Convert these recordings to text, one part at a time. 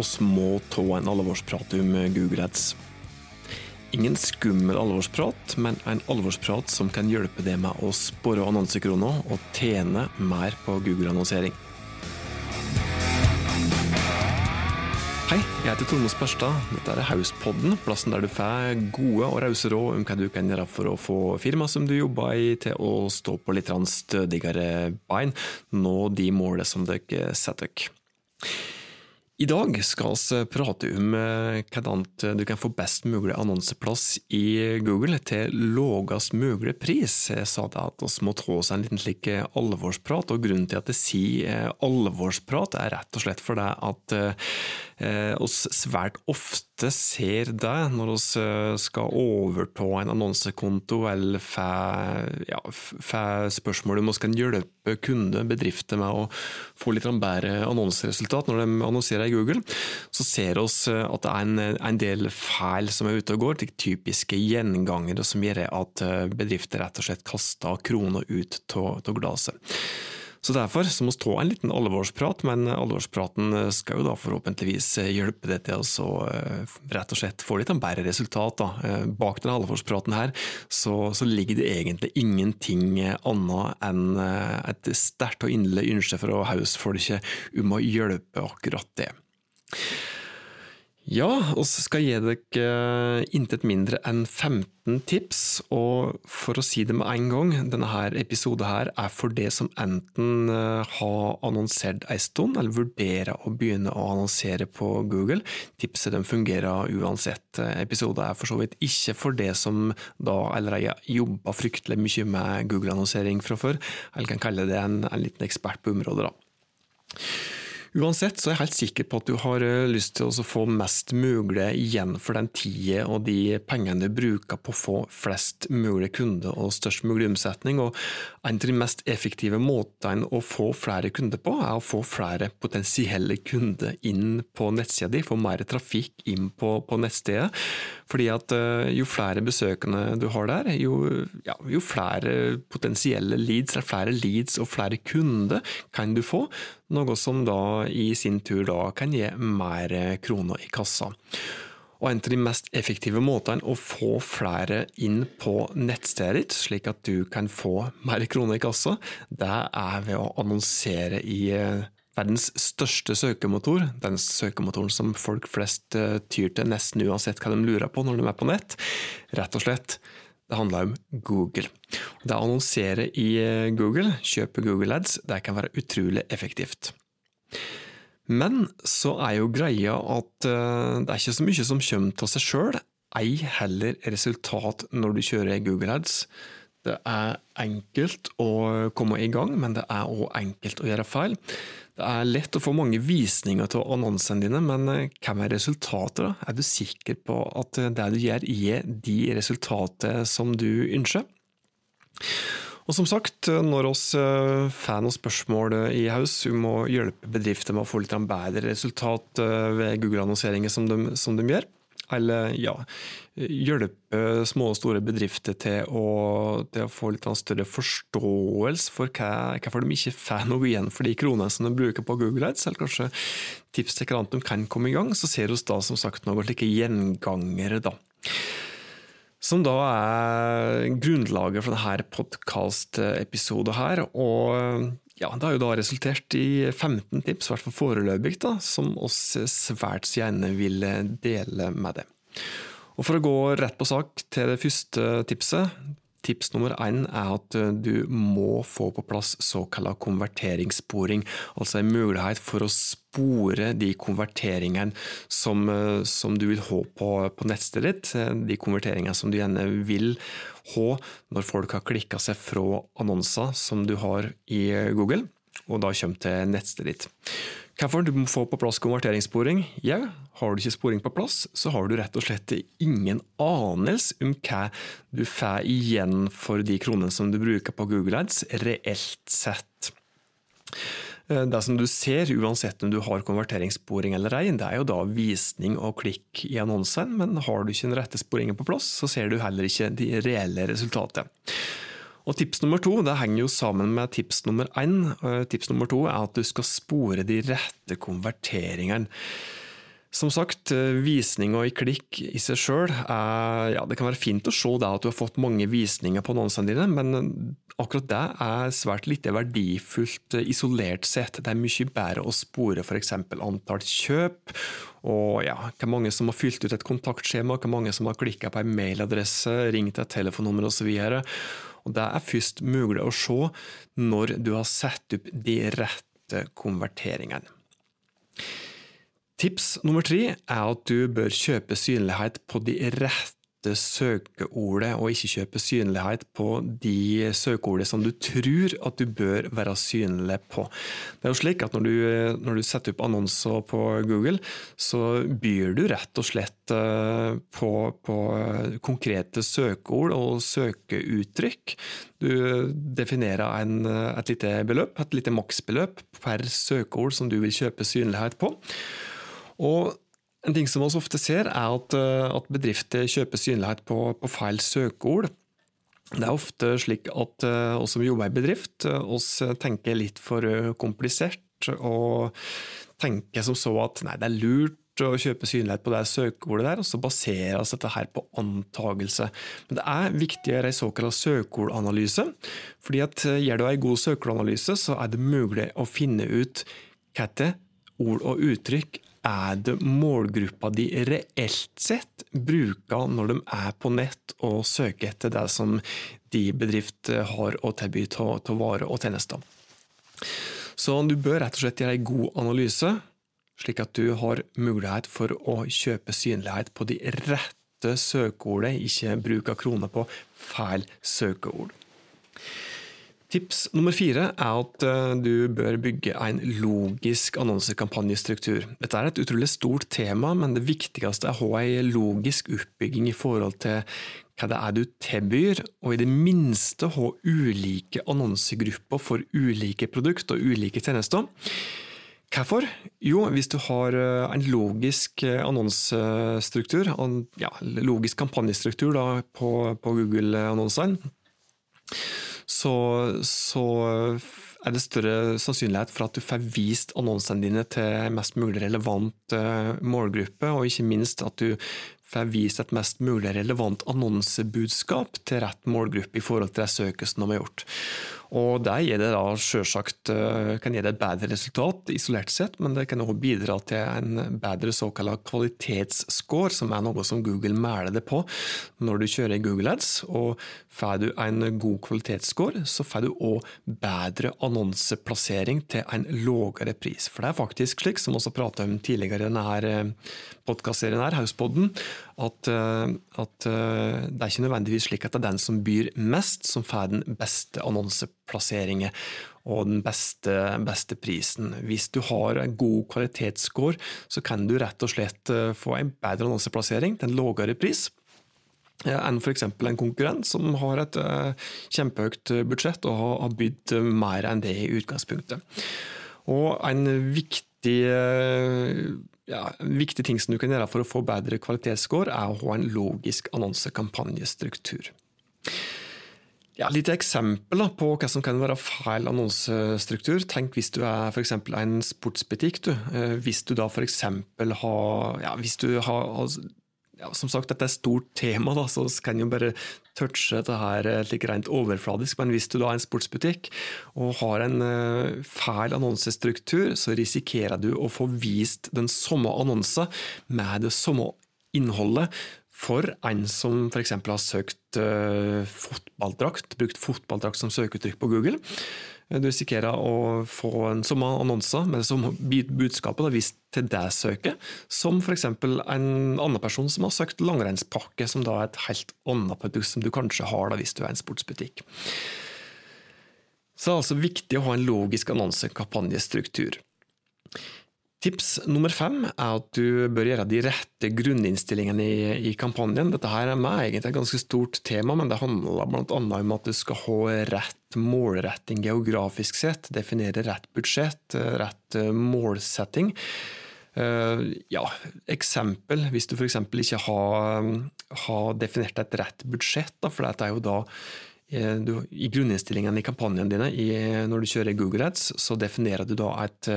oss må ta en alvorsprat om Google Ads. Ingen skummel alvorsprat, men en alvorsprat som kan hjelpe deg med å spare annonsekroner og tjene mer på Google-annonsering. Hei, jeg heter Tormod Sperstad. Dette er Hauspodden, plassen der du får gode og rause råd om hva du kan gjøre for å få firmaet som du jobber i til å stå på litt stødigere bein, nå de målene som dere setter dere. I dag skal vi prate om eh, hvordan du kan få best mulig annonseplass i Google til lavest mulig pris. Jeg sa det at vi må ta oss en liten slik eh, alvorsprat, og grunnen til at jeg sier eh, alvorsprat, er rett og slett for det at oss svært ofte ser det når vi skal overta en annonsekonto eller får ja, spørsmål om vi kan hjelpe kunder, bedrifter med å få litt bedre annonseresultat når de annonserer i Google, så ser vi eh, at det er en, en, del feil som er ute og går, til typiske gjengangere som gjør at eh, bedrifter rett og slett kaster kroner ut av glasset. Så Derfor så må vi ta en liten alvorsprat, men alvorspraten skal jo da forhåpentligvis hjelpe deg til å rett og slett få litt bedre resultat. Da. Bak denne alvorspraten her så, så, ligger det egentlig ingenting annet enn et sterkt og inderlig ønske fra hausfolket om å hjelpe akkurat det. Ja, vi skal gi dere eh, intet mindre enn 15 tips, og for å si det med en gang, denne her episoden her er for det som enten eh, har annonsert en stund, eller vurderer å begynne å annonsere på Google. Tipset de fungerer uansett. Episoden er for så vidt ikke for det som da allerede jobber fryktelig mye med Google-annonsering fra før, eller kan kalle det en, en liten ekspert på området. da. Uansett så er jeg helt sikker på at du har eh, lyst til å få mest mulig igjen for den tida og de pengene du bruker på å få flest mulig kunder og størst mulig omsetning. Og en av de mest effektive måtene å få flere kunder på, er å få flere potensielle kunder inn på nettsida di, få mer trafikk inn på, på nettstedet. Fordi at eh, jo flere besøkende du har der, jo, ja, jo flere potensielle leads, eller flere leads og flere kunder kan du få noe som da i sin tur da kan gi mer kroner i kassa. Og En av de mest effektive måtene å få flere inn på nettstedet ditt, slik at du kan få mer kroner i kassa, det er ved å annonsere i eh, verdens største søkemotor, den søkemotoren som folk flest eh, tyr til nesten uansett hva de lurer på når de er på nett. Rett og slett det handler om Google. Det å annonsere i eh, Google, kjøpe Google Ads, det kan være utrolig effektivt. Men så er jo greia at eh, det er ikke så mye som kommer av seg sjøl, ei heller resultat når du kjører Google Ads. Det er enkelt å komme i gang, men det er òg enkelt å gjøre feil. Det er lett å få mange visninger til annonsene dine, men eh, hvem er resultatet? da? Er du sikker på at eh, det du gjør, gir de resultatene som du ønsker? Og som sagt, når oss eh, får noen spørsmål i haus om å hjelpe bedrifter med å få litt bedre resultat ved Google-annonseringer som, som de gjør, eller ja, hjelpe små og store bedrifter til å, til å få litt større forståelse for hva, hvorfor de ikke får noe igjen for de kronene som de bruker på Google Ads, eller kanskje tips til hvordan de kan komme i gang, så ser vi da som sagt noen slike gjengangere. da. Som da er grunnlaget for denne podkast-episoden her. Og ja, det har jo da resultert i 15 tips, i hvert fall foreløpig, da, som oss svært gjerne vil dele med deg. Og For å gå rett på sak til det første tipset. Tips nummer én er at du må få på plass såkalt konverteringssporing, altså en mulighet for å spore de konverteringene som, som du vil ha på, på nettstedet ditt, de konverteringene som du gjerne vil ha når folk har klikka seg fra annonser som du har i Google, og da kommer til nettstedet ditt. Hvorfor du må få på plass konverteringssporing? Ja, har du ikke sporing på plass, så har du rett og slett ingen anelse om hva du får igjen for de kronene som du bruker på Google Ads, reelt sett. Eh, det som du ser, uansett om du har konverteringssporing eller ei, det er jo da visning og klikk i annonsen, men har du ikke den rette sporingen på plass, så ser du heller ikke de reelle resultatene. Og Tips nummer to det henger jo sammen med tips nummer én. Tips nummer to er at du skal spore de rette konverteringene. Som sagt, visninger i klikk i seg sjøl ja, Det kan være fint å se at du har fått mange visninger på annonsene dine, men akkurat det er svært lite verdifullt isolert sett. Det er mye bedre å spore f.eks. antall kjøp, og ja, hvor mange som har fylt ut et kontaktskjema, hvor mange som har klikka på en mailadresse, ringt et telefonnummer osv. Og Det er først mulig å se når du har satt opp de rette konverteringene. Tips nummer tre er at du bør kjøpe synlighet på de rette søkeordet, og ikke kjøpe synlighet på de søkeordene som du tror at du bør være synlig på. Det er jo slik at Når du, når du setter opp annonser på Google, så byr du rett og slett eh, på, på konkrete søkeord og søkeuttrykk. Du definerer en, et lite beløp, et lite maksbeløp per søkeord som du vil kjøpe synlighet på. Og en ting som vi ofte ser, er at, eh, at bedrifter kjøper synlighet på, på, feil søkeord. Det er ofte slik at uh, oss som jobber i bedrift, uh, oss tenker litt for komplisert, og tenker som så at nei, det er lurt å kjøpe synlighet på det søkeordet der, og så baseres dette her på antagelse. Men det er viktig å gjøre en såkalt søkeordanalyse, fordi at gjør du en god søkeordanalyse, så er det mulig å finne ut hva ord og uttrykk er det målgruppa de reelt sett bruker når de er på nett og søker etter det som de bedrifter har å tilby av varer og tjenester. Så du bør rett og slett gjøre en god analyse, slik at du har mulighet for å kjøpe synlighet på de rette søkeordene, ikke bruke kroner på feil søkeord. Tips nummer fire er at eh, du bør bygge en logisk annonsekampanjestruktur. Dette er et utrolig stort tema, men det viktigste er å ha en logisk oppbygging i forhold til hva det er du tilbyr, og i det minste ha ulike annonsegrupper for ulike produkter og ulike tjenester. Hvorfor? Jo, hvis du har eh, en logisk annonsestruktur, annonsestruktur, ja, logisk kampanjestruktur da, på, på Google-annonsene, så, så er det større sannsynlighet for at du får vist annonsene dine til mest mulig relevant eh, målgruppe, og ikke minst at du får vist et mest mulig relevant annonsebudskap til rett målgruppe i forhold til det søket som de har gjort. Og Det gir det da selvsagt, eh, kan gi et bedre resultat isolert sett, men det kan også bidra til en bedre såkalt kvalitetsscore, som er noe som Google måler det på når du kjører Google Ads. Og Får du en god kvalitetsscore, så får du òg bedre annonseplassering til en lavere pris. For det er faktisk slik, som også prata om tidligere i denne eh, podkastserien her, Hauspodden, at, eh, at, eh, det er ikke nødvendigvis slik at det er den som byr mest, som får den beste annonseplasseringen og den beste, beste, prisen. Hvis du har en god kvalitetsscore, så kan du rett og slett eh, få en bedre annonseplassering til en lavere pris enn f.eks. en konkurrent som har et kjempehøyt budsjett og har bydd mer enn det i utgangspunktet. Og en viktig ja, En viktig ting som du kan gjøre for å få bedre kvalitetsscore, er å ha en logisk annonsekampanjestruktur. Ja, litt eksempel på hva som kan være feil annonsestruktur. Tenk hvis du er for en sportsbutikk. Du. Eh, hvis du da f.eks. har ja, hvis du har ja, som sagt, dette er et stort tema, da, så kan jo bare touche dette her eh, like rent overfladisk. Men hvis du da er en sportsbutikk og har en uh, feil annonsestruktur, så risikerer du å få vist den samme annonsen med det samme innholdet for en som f.eks. har søkt uh, fotballdrakt, brukt fotballdrakt som søkeuttrykk på Google. Du risikerer å få en samme annonse med det som budskapet vist til det søket, som f.eks. en annen person som har søkt langrennspakke, som da er et helt annet produkt som du kanskje har da hvis du er en sportsbutikk. Så det er altså viktig å ha en logisk annonsekampanjestruktur. Tips nummer fem er at du bør gjøre de rette grunninnstillingene i, i kampanjen. Dette her er meg egentlig et ganske stort tema, men det handler bl.a. om at du skal ha rett målretting geografisk sett, definere rett budsjett, rett eh, målsetting. Uh, ja, eksempel, hvis du f.eks. ikke har, har, definert et rett budsjett, da, for dette er jo da eh, du, I grunninnstillingene i kampanjene dine i, når du kjører Google Ads, så definerer du da et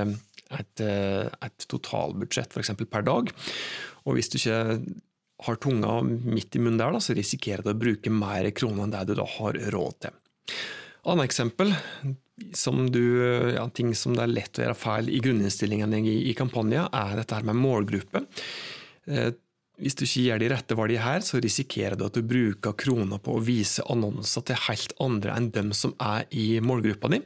et, et totalbudsjett f.eks. per dag. Og hvis du ikke har tunga midt i munnen der, da, så risikerer du å bruke mer kroner enn det du da har råd til. Annet eksempel, som du, ja, ting som det er lett å gjøre feil i grunninnstillingen i, i kampanjen, er dette her med målgruppe. Eh, hvis du ikke gjør de rette valgene her, så risikerer du at du bruker kroner på å vise annonser til helt andre enn dem som er i målgruppa di.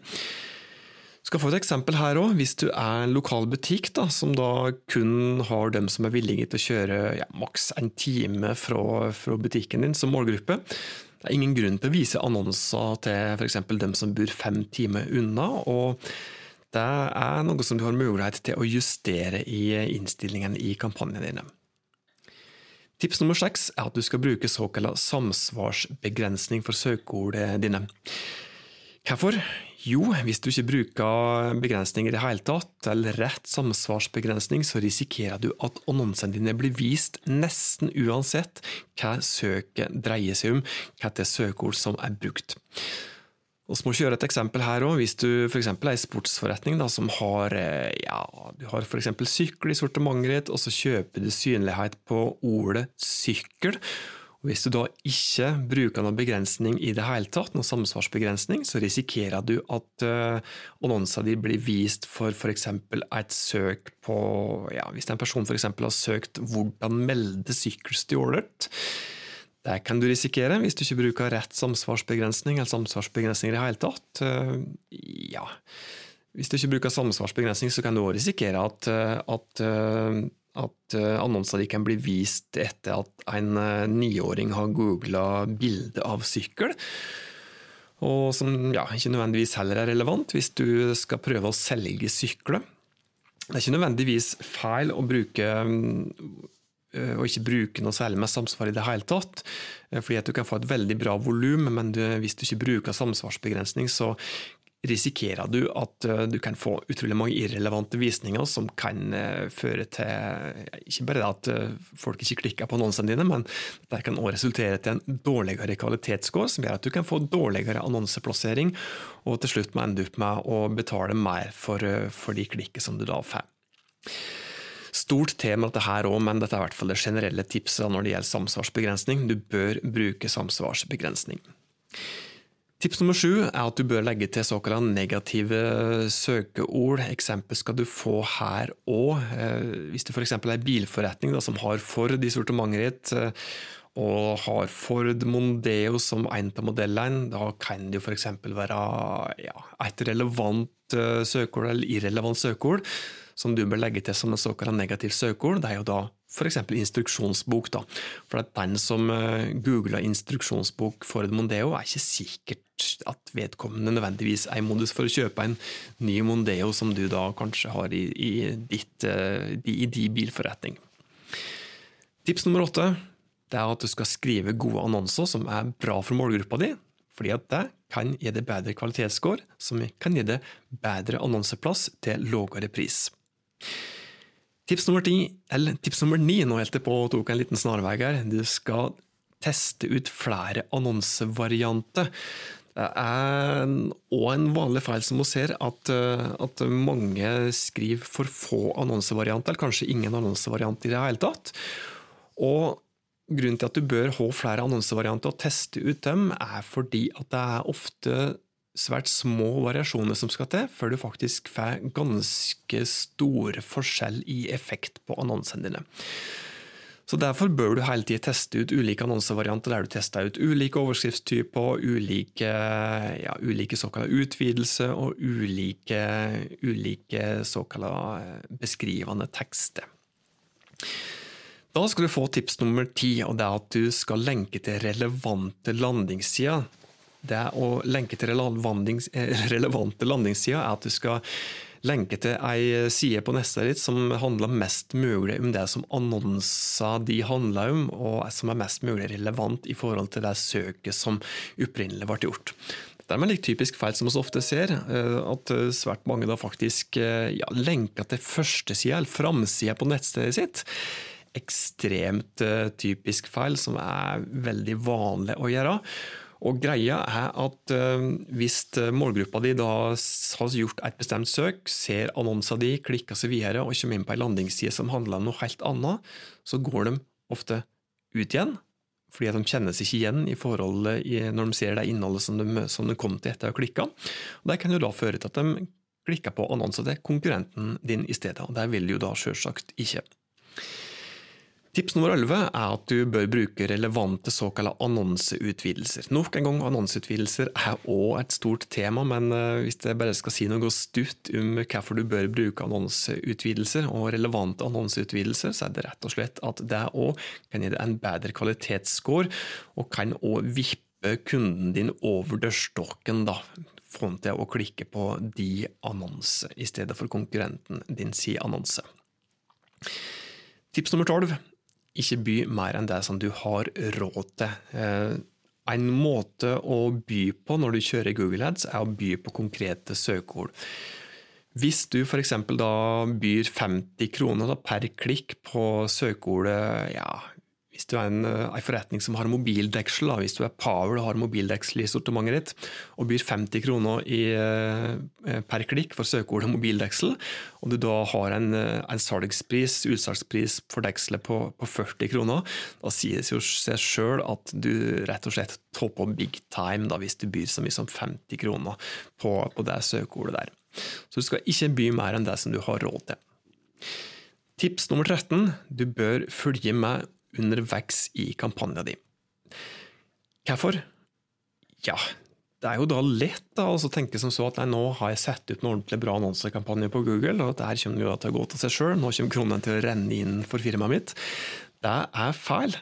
Skal få et eksempel her òg. Hvis du er en lokal butikk da, som da kun har dem som er villige til å kjøre ja, maks en time fra, fra, butikken din som målgruppe, det er ingen grunn til å vise annonser til f.eks. dem som bor fem timer unna. og det er noe som du har mulighet til å justere i innstillingen i kampanjene dine. Tips nummer seks er at du skal bruke såkalt samsvarsbegrensning for søkeordene dine. Hvorfor? Jo, hvis du ikke bruker begrensninger i det hele tatt, eller rett samsvarsbegrensning, så risikerer du at annonsene dine blir vist nesten uansett hva søket dreier seg om, hva søkeord som er brukt. Vi må kjøre et eksempel her også. Hvis du f.eks. er i sportsforretning da, som har, eh, ja, du har for sykkel i sortimentet ditt, og så kjøper du synlighet på ordet sykkel, Hvis du da ikke bruker noen begrensning i det hele tatt, noen samsvarsbegrensning, så risikerer du at annonser annonsen din blir vist for f.eks. et søk på ja, Hvis en person f.eks. har søkt 'hvordan melde sykkelstjålet', det kan du risikere hvis du ikke bruker rett samsvarsbegrensning eller samsvarsbegrensning i det hele tatt. Uh, ja. Hvis du ikke bruker samsvarsbegrensning, så kan du òg risikere at, eh, at at uh, annonser de kan bli vist etter at en uh, niåring har googla bilde av sykkel. Og som ja, ikke nødvendigvis heller er relevant hvis du skal prøve å selge sykler. Det er ikke nødvendigvis feil å bruke og ikke bruke noe særlig med samsvar i det hele tatt. Fordi at du kan få et veldig bra volum, men du, hvis du ikke bruker samsvarsbegrensning, så risikerer du at eh, du kan få utrolig mange irrelevante visninger som kan eh, føre til ikke bare at eh, folk ikke klikker på annonsene dine, men det kan også resultere til en dårligere kvalitetsscore, som gjør at du kan få dårligere annonseplassering, og til slutt må ende opp med å betale mer for, for de klikkene som du da får. Stort tema dette her òg, men dette er i hvert fall det generelle tipset når det gjelder samsvarsbegrensning. Du bør bruke samsvarsbegrensning. Tips nummer sju er at du bør legge til såkalte negative søkeord. Eksempel skal du få her òg. Eh, hvis det f.eks. er bilforretning da, som har Ford i sortimentet ditt, eh, og har Ford Mondeo som en av modellene, da kan det f.eks. være ja, et relevant eh, søkeord eller irrelevant søkeord som du bør legge til som en såkalt negativt søkeord. Det er jo da f.eks. instruksjonsbok. Da. For at den som googler instruksjonsbok for Mondeo, er ikke sikkert at vedkommende nødvendigvis er i modus for å kjøpe en ny Mondeo som du da kanskje har i, i, ditt, eh, i din bilforretning. Tips nummer åtte det er at du skal skrive gode annonser som er bra for målgruppa di, fordi at det kan gi deg bedre kvalitetsscore, som kan gi deg bedre annonseplass til lavere pris. Tips nummer, ti, eller, tips nummer ni, nå helt jeg på og tok en liten snarvei her, du skal teste ut flere annonsevarianter. Det er òg en vanlig feil som vi ser, at, eh, at, mange skriver for få annonsevarianter, eller kanskje ingen annonsevariant i det hele tatt. Og Grunnen til at du bør ha flere annonsevarianter og teste ut dem, er fordi at det er ofte svært små variasjoner som skal til, før du faktisk får ganske store forskjell i effekt på annonsene dine. Så Derfor bør du hele tiden teste ut ulike annonsevarianter der du tester ut ulike overskriftstyper, ulike, ja, ulike såkalte utvidelser og ulike, ulike såkalte beskrivende tekster. Da skal du få tips nummer ti, og det er at du skal lenke til relevante landingssider. Det å lenke til relevante landingssider er at du skal lenke til ei side på nesta ditt som handler mest mulig om det som annonser de handler om, og som er mest mulig relevant i forhold til det søket som opprinnelig ble gjort. Det er en litt typisk feil som vi ofte ser, eh, at svært mange da faktisk eh, ja, lenker til førstesida eller framsida på nettstedet sitt. Ekstremt eh, typisk feil som er veldig vanlig å gjøre. Og greia er at uh, hvis målgruppa di da har gjort et bestemt søk, ser annonsa di, klikker seg videre og kommer inn på ei landingsside som handler om noe helt annet, så går de ofte ut igjen. Fordi de kjenner seg ikke igjen i forholdet når de ser det innholdet som de, som de kom til etter å klikka. Det kan jo da føre til at de klikker på annonser til konkurrenten din i stedet, og det vil de jo da selvsagt ikke. Tips nummer 11 er at du bør bruke relevante såkalte annonseutvidelser. Nok en gang, annonseutvidelser er òg et stort tema, men eh, hvis jeg bare skal si noe stutt om hvorfor du bør bruke annonseutvidelser og relevante annonseutvidelser, så er det rett og slett at det òg kan gi deg en bedre kvalitetsscore, og kan òg vippe kunden din over dørstokken, da. Få til å klikke på de annonse, i stedet for konkurrenten din si annonse. Tips nummer tolv ikke by mer enn det som du har råd til. Eh, en måte å by på når du kjører Google Ads, er å by på konkrete søkeord. Hvis du f.eks. da byr 50 kroner per klikk på søkeordet ja, hvis du er en, eh, en, forretning som har mobildeksel, da, hvis du er Power og har mobildeksel i sortimentet ditt, og byr 50 kroner i, eh, per klikk for søkeordet mobildeksel, og du da har en, eh, en salgspris, utsalgspris for dekselet på, på, 40 kroner, da sier det seg sjøl at du rett og slett topper big time da, hvis du byr så mye som 50 kroner på, på det søkeordet der. Så du skal ikke by mer enn det som du har råd til. Tips nummer 13. Du bør følge med underveis i kampanjen din. Hvorfor? Ja, det er jo da lett da, å tenke som så at nei, nå har jeg satt ut en ordentlig bra annonsekampanje på Google, og dette kommer jo til å gå til seg sjøl, nå kommer kronene til å renne inn for firmaet mitt. Det er feil.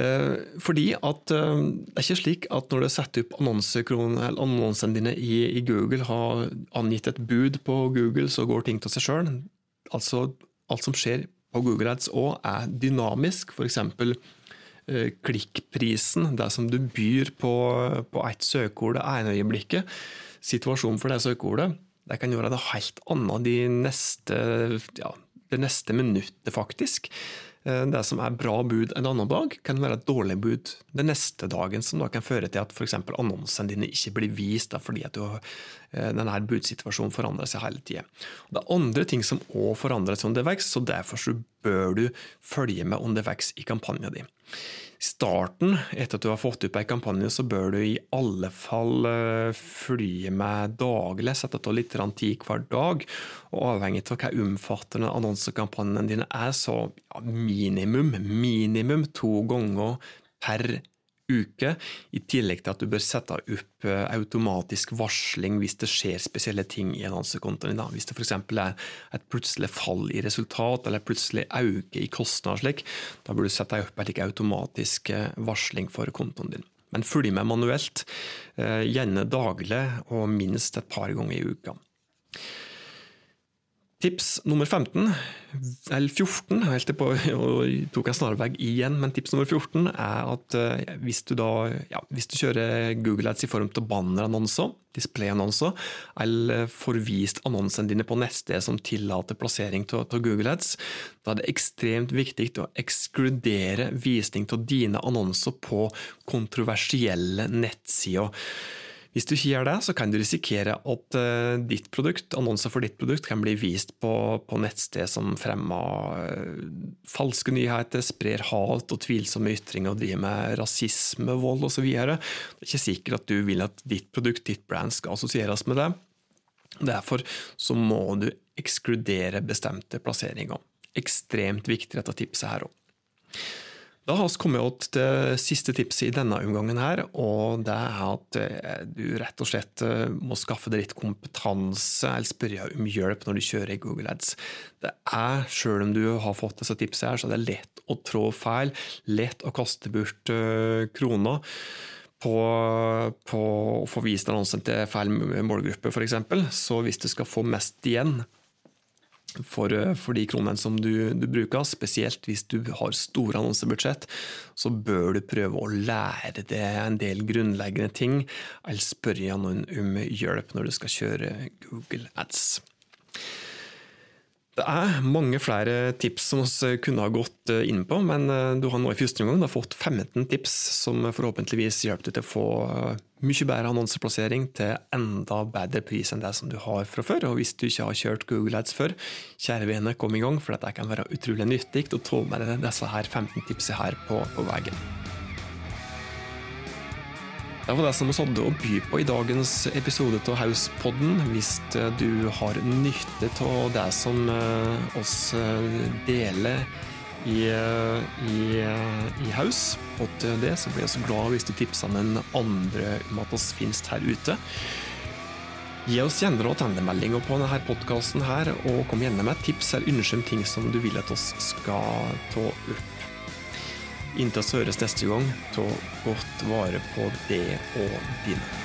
Eh, fordi at eh, det er ikke slik at når du setter opp annonsene dine i, Google, har angitt et bud på Google, så går ting til seg sjøl. Altså, alt som skjer på Google Ads òg er dynamisk. F.eks. Eh, klikkprisen, det som du byr på, på et søkeord det ene øyeblikket. Situasjonen for det søkeordet det kan gjøre det helt annet de neste, ja, det neste minuttet, faktisk. Eh, det som er bra bud en annen dag, kan være et dårlig bud den neste dagen, som da kan føre til at f.eks. annonsene dine ikke blir vist fordi at du, denne budsituasjonen forandrer seg hele tida. Det er andre ting som òg forandrer seg underveis, så derfor så bør du følge med underveis i kampanjen din starten, etter at du har fått opp en kampanje, så bør du i alle fall eh, følge med daglig, sette av litt tid hver dag. Og avhengig av hva omfattende annonsekampanjene dine er, så ja, minimum, minimum to ganger per uke, i tillegg til at du bør sette opp eh, automatisk varsling hvis det skjer spesielle ting i annonsekontoen din. Hvis det f.eks. er et plutselig fall i resultat, eller plutselig øke i kostnader, slik, da bør du sette opp en automatisk eh, varsling for kontoen din. Men følg med manuelt, eh, gjerne daglig og minst et par ganger i uka. Tips nummer 15, eller 14, helt på, og tok en snarvei igjen, men tips nummer 14 er at eh, hvis du da ja, hvis du kjører Google Ads i form av bannerannonser, displayannonser, eller får vist annonsene dine på nettsted som tillater plassering av Google Ads, da er det ekstremt viktig å ekskludere visning av dine annonser på kontroversielle nettsider. Hvis du ikke gjør det, så kan du risikere at uh, ditt produkt, annonser for ditt produkt kan bli vist på, på nettsted som fremmer uh, falske nyheter, sprer hat og tvilsomme ytringer og driver med rasisme, vold osv. Det er ikke sikkert at du vil at ditt produkt, ditt brand, skal assosieres med det. Derfor så må du ekskludere bestemte plasseringer. Ekstremt viktig dette tipset her òg. Da har vi kommet til siste tipset i denne omgangen, her, og det er at eh, du rett og slett eh, må skaffe deg litt kompetanse eller spørre om hjelp når du kjører i Google Ads. Det er, Selv om du har fått disse tipsene, her, så er det lett å trå feil, lett å kaste bort uh, kroner. På, på, å få vist annonsen til feil målgruppe, f.eks. Så hvis du skal få mest igjen for, eh, for, de kronene som du, du, bruker, spesielt hvis du har store annonsebudsjett, så bør du prøve å lære deg en del grunnleggende ting, eller spørre noen om hjelp når du skal kjøre Google Ads. Det er mange flere tips som vi kunne ha gått eh, inn på, men eh, du har nå i første omgang fått 15 tips som forhåpentligvis hjelper deg til å få eh, mye bedre annonseplassering til enda bedre pris enn det som du har fra før. Og hvis du ikke har kjørt Google Ads før, kjære vene, kom i gang, for dette kan være utrolig nyttig å ta med deg disse her 15 tipsene her på, på veien. Det var det som vi hadde å by på i dagens episode av Hauspodden. Hvis eh, du har nytte av det som eh, oss eh, deler i, i, i Haus, og det så blir jeg så glad hvis du tipser den andre om at oss finnes her ute. Gi oss gjerne noen tendemeldinger på denne podkasten, og kom gjerne med tips eller ønsker om ting som du vil at oss skal ta opp. Inntil vi høres neste gang, ta godt vare på det og dine.